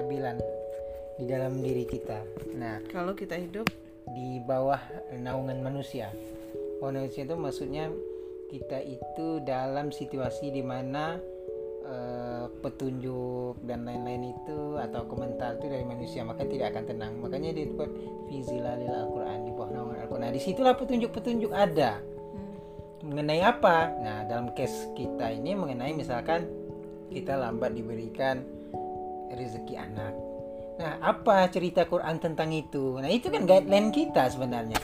ketidakstabilan di dalam diri kita. Nah, Kalau kita hidup di bawah naungan manusia. Manusia itu maksudnya kita itu dalam situasi di mana eh, petunjuk dan lain-lain itu atau komentar itu dari manusia maka tidak akan tenang. Makanya dia buat fizilalil Al-Qur'an di bawah naungan Al-Qur'an. Nah, di situlah petunjuk-petunjuk ada. Mengenai apa? Nah, dalam case kita ini mengenai misalkan kita lambat diberikan rezeki anak. Nah, apa cerita Quran tentang itu? Nah, itu kan guideline kita sebenarnya.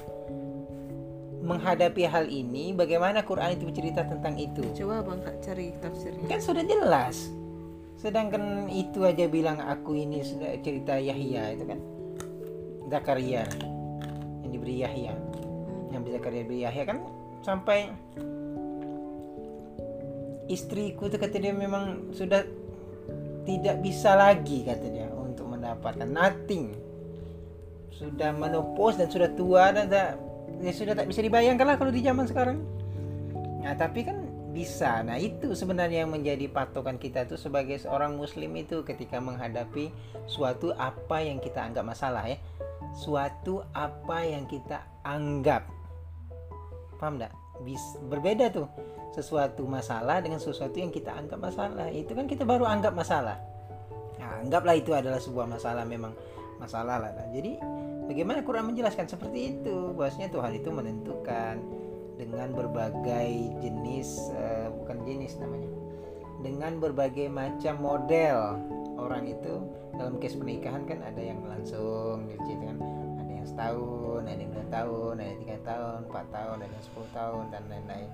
Menghadapi hal ini, bagaimana Quran itu bercerita tentang itu? coba bang kak cari tafsirnya. Kan sudah jelas. Sedangkan itu aja bilang aku ini sudah cerita Yahya itu kan Zakaria yang diberi Yahya. Yang bisa Zakaria diberi Yahya kan sampai istriku itu kata dia memang sudah tidak bisa lagi kata dia untuk mendapatkan. Nothing. Sudah menopause dan sudah tua dan tak, ya sudah tak bisa dibayangkan lah kalau di zaman sekarang. Nah tapi kan bisa. Nah itu sebenarnya yang menjadi patokan kita tuh sebagai seorang muslim itu ketika menghadapi suatu apa yang kita anggap masalah ya. Suatu apa yang kita anggap. Paham enggak Bis, berbeda tuh. Sesuatu masalah dengan sesuatu yang kita anggap masalah. Itu kan kita baru anggap masalah. Nah, anggaplah itu adalah sebuah masalah memang masalah lah. Nah, jadi bagaimana Quran menjelaskan? Seperti itu. Bahwasanya Tuhan itu menentukan dengan berbagai jenis eh, bukan jenis namanya. Dengan berbagai macam model. Orang itu dalam case pernikahan kan ada yang langsung gitu kan setahun ada yang dua tahun ada tiga tahun empat tahun ada yang sepuluh tahun dan lain-lain.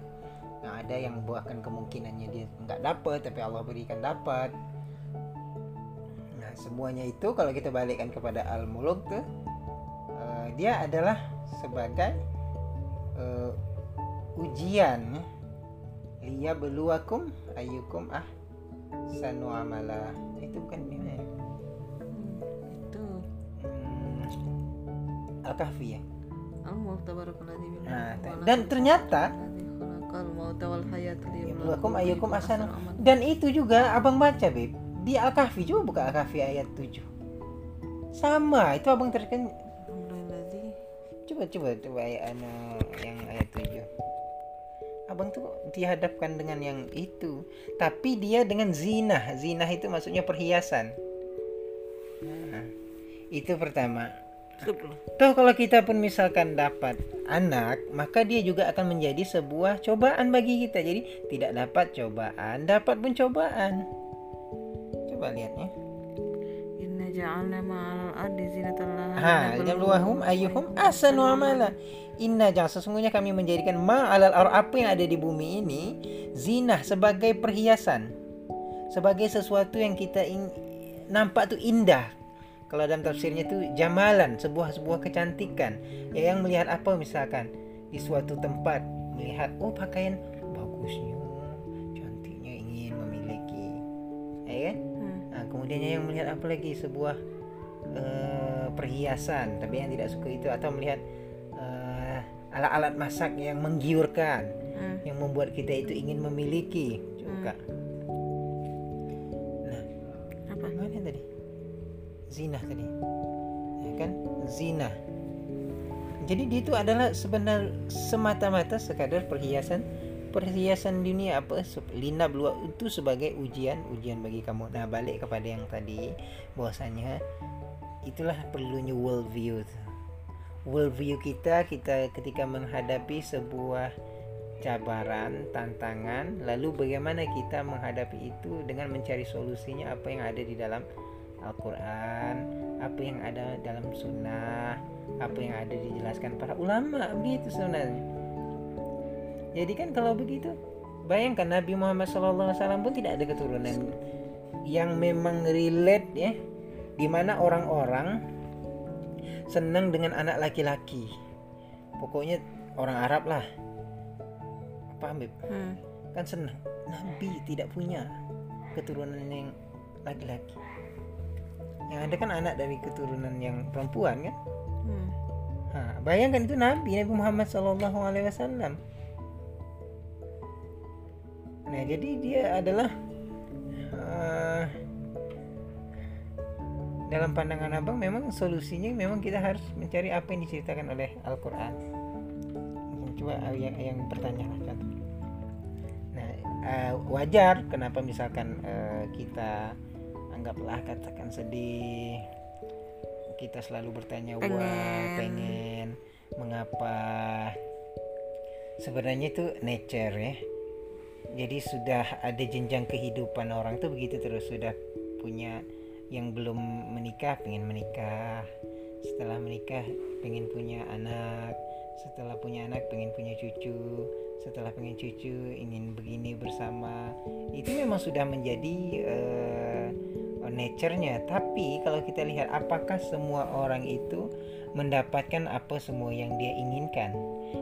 Nah ada yang bahkan kemungkinannya dia nggak dapat tapi Allah berikan dapat. Nah semuanya itu kalau kita balikkan kepada al muluk tuh eh, dia adalah sebagai eh, ujian. Liya beluakum ayyukum ah sanu amala. Itu bukan ini Al-Kahfi ya? Bi Nah, dan ternyata ayyukum ahsanu. dan itu juga abang baca beb. Di Al-Kahfi coba buka Al-Kahfi ayat 7 sama itu abang terken coba coba coba ayat anu, yang ayat 7 abang tuh dihadapkan dengan yang itu. Tapi dia dengan zinah. Zinah itu maksudnya perhiasan. Nah, itu pertama Toh kalau kita pun misalkan dapat anak, maka dia juga akan menjadi sebuah cobaan bagi kita. Jadi tidak dapat cobaan, dapat pun cobaan. Coba lihat ya. Inna ja'alna ma'al ardi zinatan laha Ha, ayyuhum ahsanu amala. Inna jangan sesungguhnya kami menjadikan ma alal ar apa yang ada di bumi ini zinah sebagai perhiasan. Sebagai sesuatu yang kita ing- nampak tuh indah. Kalau dalam tafsirnya itu jamalan, sebuah sebuah kecantikan. Ya, yang melihat apa misalkan di suatu tempat melihat oh pakaian bagusnya, cantiknya ingin memiliki. Ya kan? Hmm. Nah, kemudian yang melihat apa lagi sebuah eh, perhiasan, tapi yang tidak suka itu atau melihat eh, alat-alat masak yang menggiurkan, Hmm. yang membuat kita itu ingin memiliki. Coba. Nah, Zina tadi. Ya kan? Zina. Jadi dia itu adalah sebenar semata-mata sekadar perhiasan perhiasan dunia apa lina belua itu sebagai ujian ujian bagi kamu. Nah balik kepada yang tadi bahwasanya itulah perlunya world view. World view kita kita ketika menghadapi sebuah cabaran, tantangan, lalu bagaimana kita menghadapi itu dengan mencari solusinya apa yang ada di dalam Al-Quran, apa yang ada dalam sunnah, apa yang ada dijelaskan para ulama, begitu sebenarnya. Jadi kan kalau begitu, bayangkan Nabi Muhammad SAW pun tidak ada keturunan yang memang relate ya, di mana orang-orang senang dengan anak laki-laki. Pokoknya orang Arab lah, Beb? Hmm. kan senang Nabi tidak punya keturunan yang laki-laki yang ada kan anak dari keturunan yang perempuan kan? Hmm. ha, bayangkan itu Nabi Nabi Muhammad Sallallahu Alaihi Wasallam. Nah jadi dia adalah uh, dalam pandangan abang memang solusinya memang kita harus mencari apa yang diceritakan oleh Al-Quran. Coba yang, yang bertanya lah contoh. Nah eh, wajar kenapa misalkan eh, kita anggaplah katakan sedih. Kita selalu bertanya wah Pengen. pengen. Mengapa? Sebenarnya itu nature ya. Jadi sudah ada jenjang kehidupan orang tuh begitu terus. Sudah punya yang belum menikah pengen menikah. Setelah menikah pengen punya anak. Setelah punya anak pengen punya cucu. Setelah pengen cucu ingin begini bersama. Itu memang sudah menjadi eh, nature-nya. Tapi kalau kita lihat apakah semua orang itu mendapatkan apa semua yang dia inginkan?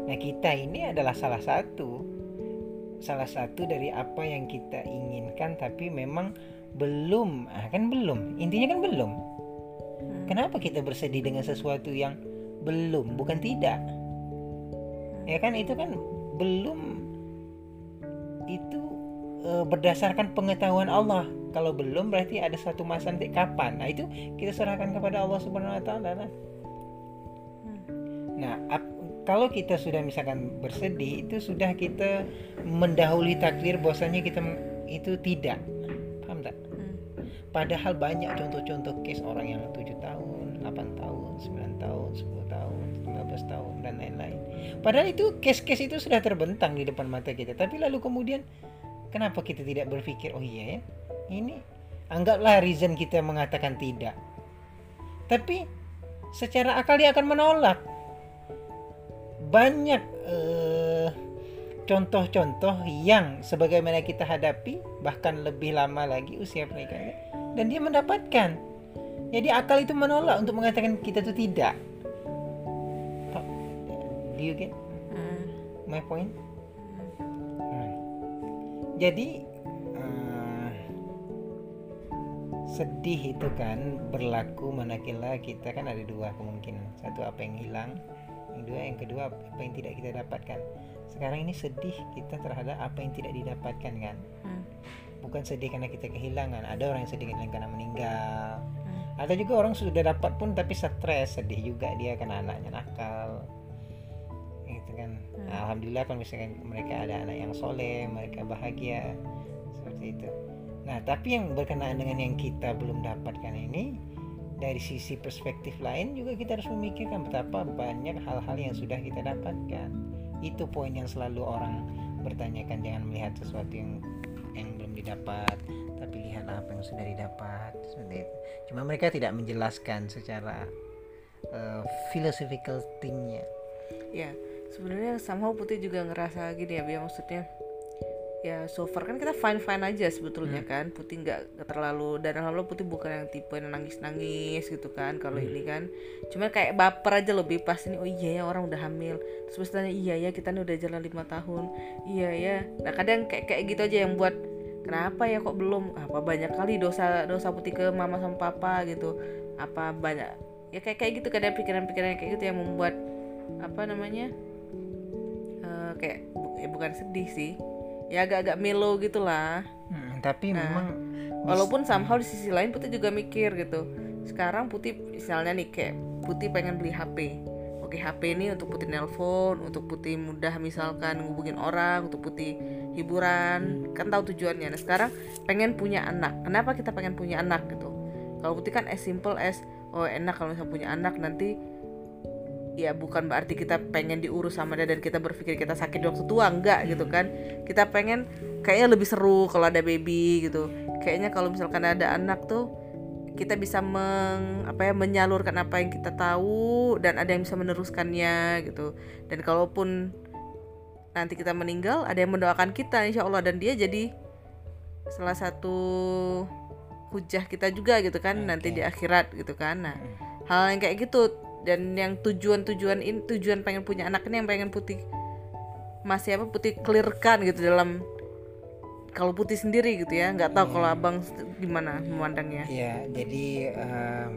Nah kita ini adalah salah satu. Salah satu dari apa yang kita inginkan tapi memang belum. Ah, kan belum. Intinya kan belum. Hmm. kenapa kita bersedih dengan sesuatu yang belum? Bukan tidak. Ya kan? Itu kan belum. Itu eh, berdasarkan pengetahuan Allah kalau belum berarti ada satu masa nanti kapan nah itu kita serahkan kepada Allah Subhanahu Wa Taala. Nah, kalau kita sudah misalkan bersedih itu sudah kita mendahului takdir bahwasanya kita itu tidak. Paham tak? Padahal banyak contoh-contoh case orang yang 7 tahun, 8 tahun, 9 tahun, 10 tahun, 15 tahun dan lain-lain. Padahal itu case-case itu sudah terbentang di depan mata kita. Tapi lalu kemudian kenapa kita tidak berpikir, oh iya ya, ini anggaplah reason kita mengatakan tidak. Tapi secara akal dia akan menolak. Banyak eh, contoh-contoh yang sebagaimana kita hadapi bahkan lebih lama lagi usia pernikahannya dan dia mendapatkan. Jadi akal itu menolak untuk mengatakan kita itu tidak. Do you get Hmm. my point? Jadi eh, sedih itu kan berlaku manakala kita kan ada dua kemungkinan. Satu apa yang hilang, yang dua yang kedua apa yang tidak kita dapatkan. Sekarang ini sedih kita terhadap apa yang tidak didapatkan kan. Hmm. Bukan sedih karena kita kehilangan. Ada orang yang sedih karena meninggal. Hmm. Ada juga orang sudah dapat pun tapi stres, sedih juga dia karena anaknya nakal. Gitu kan. Hmm. Alhamdulillah kalau misalkan mereka ada anak yang soleh, mereka bahagia seperti itu. Nah, tapi yang berkenaan dengan yang kita belum dapatkan ini dari sisi perspektif lain juga kita harus memikirkan betapa banyak hal-hal yang sudah kita dapatkan. Itu poin yang selalu orang bertanyakan jangan melihat sesuatu yang yang belum didapat, tapi lihatlah apa yang sudah didapat. Seperti itu. Cuma mereka tidak menjelaskan secara uh, philosophical thingnya. ya sebenarnya somehow putih juga ngerasa gini ya biar maksudnya ya so far kan kita fine fine aja sebetulnya kan. Putih nggak terlalu dan alhamdulillah putih bukan yang tipe yang nangis nangis gitu kan kalau ini kan. Cuma kayak baper aja lebih pas ini oh iya ya orang udah hamil. Terus pas tanya iya ya kita nih udah jalan lima tahun. Iya ya. Nah kadang kayak kayak gitu aja yang buat kenapa ya kok belum apa banyak kali dosa dosa putih ke mama sama papa gitu. Apa banyak ya kayak kayak gitu kadang pikiran-pikiran kayak gitu yang membuat apa namanya kayak bu- ya bukan sedih sih. Ya agak-agak melo gitulah. Hmm, tapi Nah, memang walaupun somehow di sisi lain putih juga mikir gitu. Sekarang putih misalnya nih kayak putih pengen beli HP oke HP ini untuk putih nelpon untuk putih mudah misalkan ngubungin orang untuk putih hiburan. Kan tahu tujuannya. Nah sekarang pengen punya anak. Kenapa kita pengen punya anak gitu? Kalau putih kan as simple as oh enak kalau misalnya punya anak nanti ya bukan berarti kita pengen diurus sama dia dan kita berpikir kita sakit di waktu tua enggak gitu kan. Kita pengen kayaknya lebih seru kalau ada baby gitu. Kayaknya kalau misalkan ada anak tuh kita bisa meng apa ya menyalurkan apa yang kita tahu dan ada yang bisa meneruskannya gitu. Dan kalaupun nanti kita meninggal ada yang mendoakan kita insya Allah. Dan dia jadi salah satu hujah kita juga gitu kan nanti di akhirat gitu kan. Nah hal yang kayak gitu dan yang tujuan-tujuan ini tujuan pengen punya anak ini yang pengen putih masih apa putih clearkan gitu dalam kalau putih sendiri gitu ya. Nggak tahu kalau abang gimana memandangnya. Ya, jadi eh,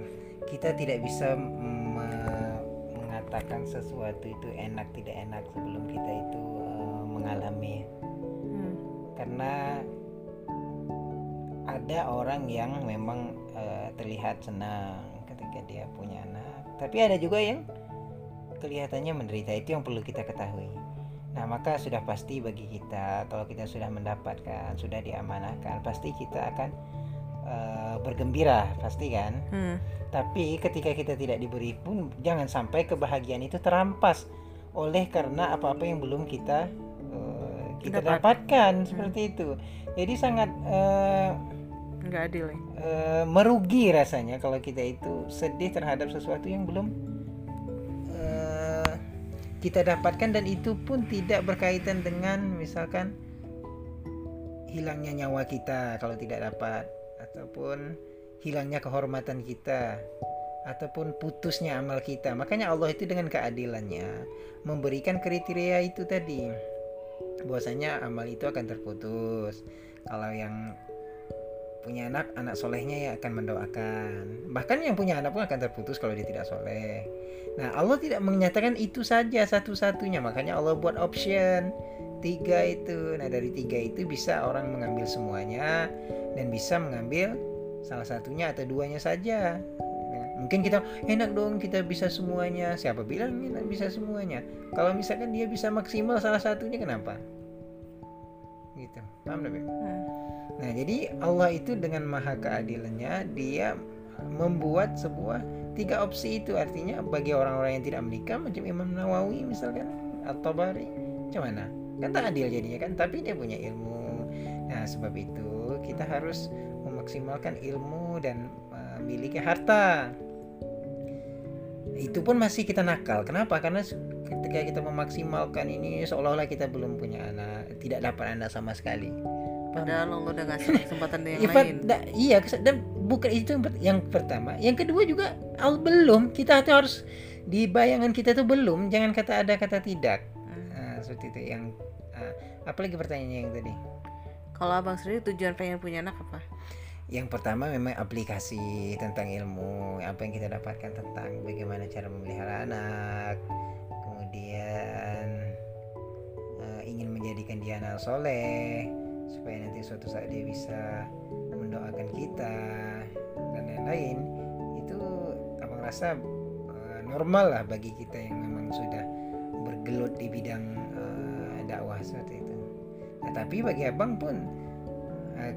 kita tidak bisa me- mengatakan sesuatu itu enak tidak enak sebelum kita itu eh, mengalami, Hmm. karena ad- ada orang yang memang eh, terlihat senang ketika dia punya anak tapi ada juga yang kelihatannya menderita itu yang perlu kita ketahui nah maka sudah pasti bagi kita kalau kita sudah mendapatkan sudah diamanahkan pasti kita akan eh, bergembira pasti kan Hmm. tapi ketika kita tidak diberi pun jangan sampai kebahagiaan itu terampas oleh karena apa-apa yang belum kita eh, kita Dapat. dapatkan seperti itu. Jadi sangat eh, nggak adil ya eh, merugi rasanya kalau kita itu sedih terhadap sesuatu yang belum eh, kita dapatkan dan itu pun tidak berkaitan dengan misalkan hilangnya nyawa kita kalau tidak dapat ataupun hilangnya kehormatan kita ataupun putusnya amal kita. Makanya Allah itu dengan keadilannya memberikan kriteria itu tadi. Bahwasanya amal itu akan terputus. Kalau yang punya anak, anak solehnya ya akan mendoakan. Bahkan yang punya anak pun akan terputus kalau dia tidak soleh. Nah Allah tidak menyatakan itu saja satu-satunya. Makanya Allah buat option tiga itu. Nah dari tiga itu bisa orang mengambil semuanya dan bisa mengambil salah satunya atau duanya saja. Mungkin kita enak dong kita bisa semuanya. Siapa bilang enak bisa semuanya? Kalau misalkan dia bisa maksimal salah satunya kenapa? Gitu. Paham Beb? Hmm. Nah, jadi Allah itu dengan maha keadilannya dia membuat sebuah tiga opsi itu artinya bagi orang-orang yang tidak menikah macam Imam Nawawi misalkan atau Bari macam mana? Kan tak adil jadinya kan, tapi dia punya ilmu. Nah, sebab itu kita harus memaksimalkan ilmu dan memiliki harta. Itu pun masih kita nakal. Kenapa? Karena ketika kita memaksimalkan ini seolah-olah kita belum punya anak, tidak dapat anak sama sekali. Padahal Allah udah ngasih kesempatan yang lain da- iya dan bukan itu yang, per- yang pertama. Yang kedua juga al belum kita harus di bayangan kita tuh belum. Jangan kata ada kata tidak. Hmm. Nah, seperti itu yang ah, apalagi pertanyaannya yang tadi. kalau abang sendiri tujuan pengen punya anak apa Yang pertama memang aplikasi tentang ilmu apa yang kita dapatkan tentang bagaimana cara memelihara anak. Kemudian eh, ingin menjadikan dia anak soleh supaya nanti suatu saat dia bisa mendoakan kita dan lain-lain itu abang rasa eh, normal lah bagi kita yang memang sudah bergelut di bidang eh, dakwah seperti itu. Nah, tapi bagi abang pun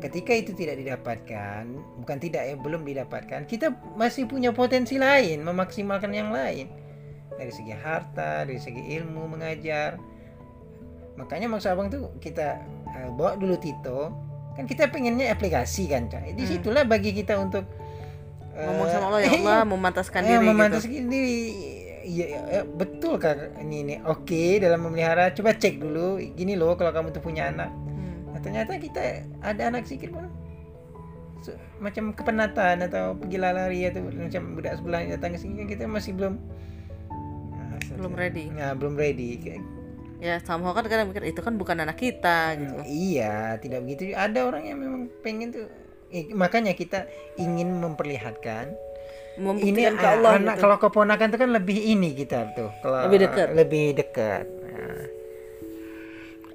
ketika itu tidak didapatkan, bukan tidak ya belum didapatkan, kita masih punya potensi lain, memaksimalkan yang lain dari segi harta, dari segi ilmu mengajar. Makanya maksud abang tuh kita eh, bawa dulu Tito, kan kita pengennya aplikasi kan, Cak. Di Hmm. situlah bagi kita untuk eh, ngomong sama Allah ya Allah memantaskan eh, diri memantas gitu diri. Iya, iya, betul kak ini ini oke dalam memelihara coba cek dulu gini loh kalau kamu tuh punya anak Hmm. Nah, ternyata kita ada anak sikit pun macam kepenatan atau pergi lari atau macam budak sebelah yang datang ke sini kan kita masih belum Belum ready. Nah, belum ready. Ya sama kan kadang mikir itu kan bukan anak kita gitu Iya, tidak begitu. Ada orang yang memang pengen tuh eh, makanya kita ingin memperlihatkan ini ke ah, Allah anak gitu. kalau keponakan tuh kan lebih ini kita tuh kalau Lebih dekat. lebih dekat Nah,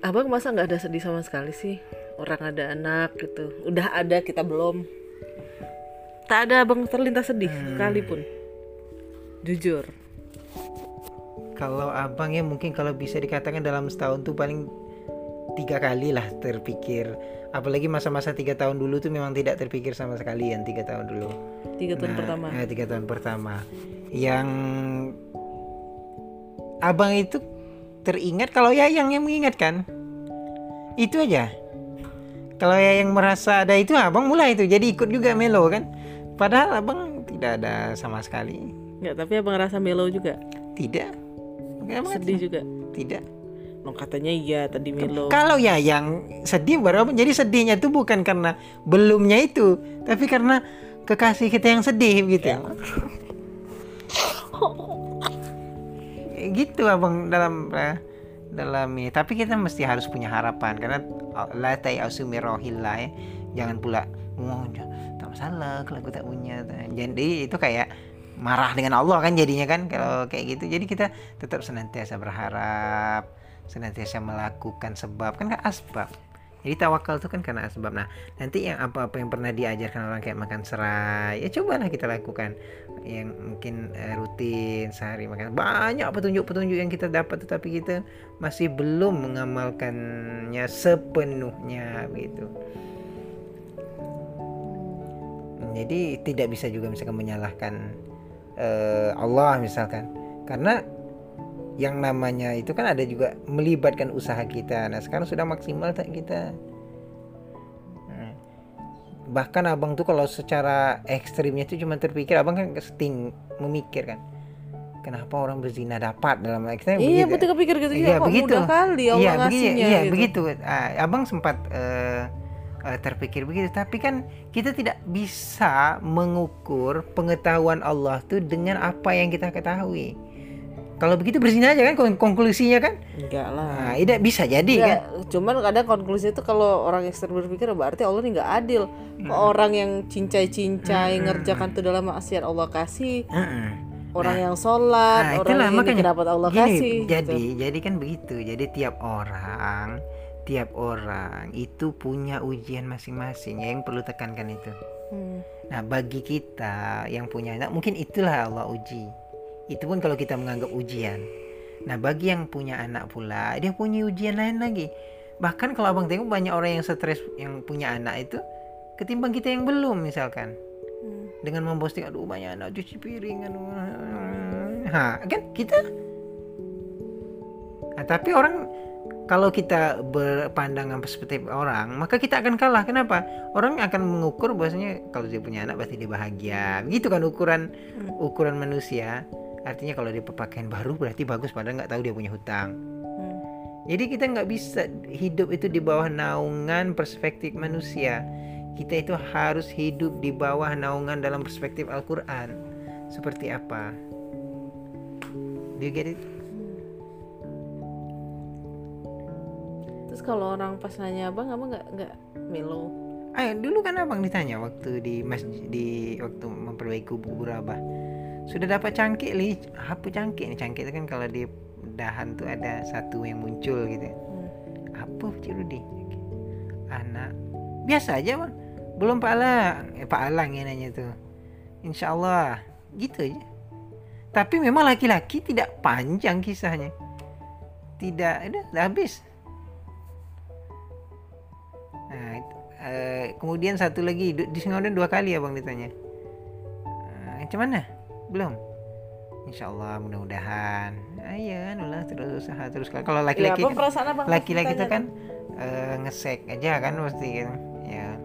abang masa nggak ada sedih sama sekali sih orang ada anak gitu udah ada kita belum tak ada abang terlintas sedih Hmm. sekalipun jujur kalau abang ya mungkin kalau bisa dikatakan dalam setahun tuh paling tiga kali lah terpikir. Apalagi masa-masa tiga tahun dulu tuh memang tidak terpikir sama sekali yang tiga tahun dulu. Tiga tahun Nah, pertama. eh, tiga tahun pertama. Yang abang itu teringat kalau Yayang yang mengingatkan. Itu aja. Kalau Yayang merasa ada itu abang mulai itu. Jadi ikut juga melo kan? Padahal abang tidak ada sama sekali. Nggak tapi abang rasa melo juga? Tidak Emang sedih juga tidak Lo katanya iya tadi melo Kalau ya yang sedih baru apa? Jadi sedihnya itu bukan karena belumnya itu, tapi karena kekasih kita yang sedih gitu. gitu abang dalam eh, dalam ini. Tapi kita mesti harus punya harapan karena la rohillah ya. Jangan pula oh, tak masalah kalau aku tak punya. Jadi itu kayak marah dengan Allah kan jadinya kan kalau kayak gitu. Jadi kita tetap senantiasa berharap senantiasa melakukan sebab kan kan asbab Jadi tawakal itu kan karena asbab. Nah, nanti yang apa-apa yang pernah diajarkan orang kayak makan serai, ya cobalah kita lakukan. Yang mungkin eh, rutin sehari makan. Banyak petunjuk-petunjuk yang kita dapat tetapi kita masih belum mengamalkannya sepenuhnya begitu. Jadi tidak bisa juga misalkan menyalahkan eh, Allah misalkan. Karena yang namanya itu kan ada juga melibatkan usaha kita. Nah sekarang sudah maksimal tak kita. Nah, bahkan abang tuh kalau secara ekstrimnya itu cuma terpikir, abang kan sting memikir kan. Kenapa orang berzina dapat dalam kita iya betul kepikir gitu Iya kok begitu. mudah kali Allah Iya begitu. ngasihnya Iya gitu. begitu. Ah, abang sempat eh, eh, terpikir begitu. Tapi kan kita tidak bisa mengukur pengetahuan Allah tuh dengan apa yang kita ketahui. Kalau begitu berzina aja kan kon- konklusinya kan? enggak lah Nah, tidak bisa jadi kan? Enggak, cuman kadang konklusi itu kalau orang ekstrim berpikir berarti Allah ini nggak adil. Kok Orang yang cincai-cincai ngerjakan tuh dalam maksiat Allah kasih, Heeh. orang yang sholat, Nah, orang itulah yang makanya. dapat Allah Gini, kasih. jadi gitu. jadi kan begitu. Jadi tiap orang tiap orang itu punya ujian masing-masing ya, yang perlu tekankan itu. Hmm. Nah, bagi kita yang punya anak mungkin itulah Allah uji. Itu pun kalau kita menganggap ujian. Nah, bagi yang punya anak pula, dia punya ujian lain lagi. Bahkan kalau Abang tengok banyak orang yang stres yang punya anak itu ketimbang kita yang belum misalkan. Hmm. Dengan memposting aduh banyak anak cuci piring aduh. Ha, kan kita Nah, tapi orang kalau kita berpandangan perspektif orang, maka kita akan kalah. Kenapa? Orang akan mengukur bahwasanya kalau dia punya anak pasti dia bahagia. Begitu kan ukuran ukuran manusia. Artinya kalau dia pakaian baru berarti bagus padahal nggak tahu dia punya hutang. Hmm. Jadi kita nggak bisa hidup itu di bawah naungan perspektif manusia. Kita itu harus hidup di bawah naungan dalam perspektif Al-Quran. Seperti apa? Do you get it? Terus kalau orang pas nanya abang, abang nggak nggak melo. Ah, dulu kan abang ditanya waktu di masjid di waktu memperbaiki kubur abah. Sudah dapat cangkik li, apa cangkik nih cangkik itu kan kalau di dahan tuh ada satu yang muncul gitu. Hmm. Apa Cik Rudi? Anak biasa aja bang. Belum Pak Alang, eh, Pak Alang yang nanya tuh. Insya Allah gitu aja. Tapi memang laki-laki tidak panjang kisahnya. Tidak, udah habis. Nah, itu, eh, kemudian satu lagi du- di Singodan dua kali abang ditanya. Eh, macam mana? Belum. Insya Allah mudah-mudahan. Ah, iya, anulah terus usaha terus. Kalau Ya, laki-laki kan- abang? laki-laki itu kan eh, ngesek aja kan pasti gitu. ya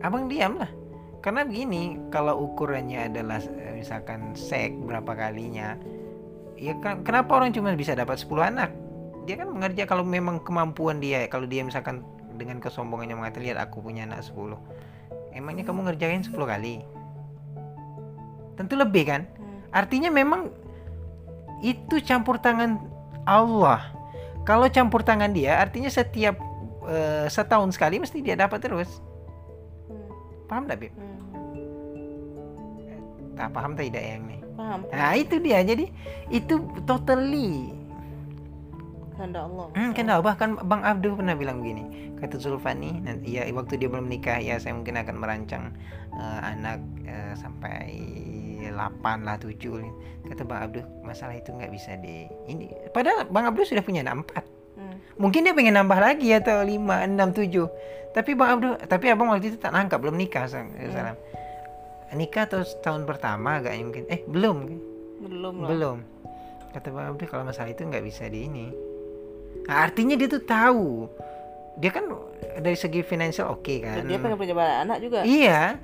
abang diam lah karena begini kalau ukurannya adalah misalkan sek berapa kalinya ya kan kenapa orang cuma bisa dapat 10 anak dia kan mengerja kalau memang kemampuan dia kalau dia misalkan dengan kesombongannya mengatakan lihat aku punya anak 10 emangnya kamu ngerjain 10 kali tentu lebih kan Hmm. Artinya memang itu campur tangan Allah. Kalau campur tangan dia, artinya setiap eh, setahun sekali mesti dia dapat terus. Hmm. Paham tak, Bib? Hmm. Tak paham tidak yang nih? Paham. Nah, itu dia. Jadi itu totally. Kehendak Allah. Hmm, kan dah, bahkan Bang Abdul pernah bilang begini. Kata Zulfani, nanti ya waktu dia belum menikah ya saya mungkin akan merancang eh, anak eh, sampai 8 lah 7 kata Bang Abdul masalah itu nggak bisa di ini padahal Bang Abdul sudah punya anak 4 Hmm. mungkin dia pengen nambah lagi atau 5, 6, 7 tapi Bang Abdul tapi abang waktu itu tak nangkap belum nikah sang- salam. Nikah atau tahun pertama agaknya mungkin. Eh belum. Belum lah. belum. Kata Bang Abdul kalau masalah itu nggak bisa di ini nah, artinya dia tuh tahu. Dia kan dari segi finansial oke kan. Dan dia pengen punya anak juga. iya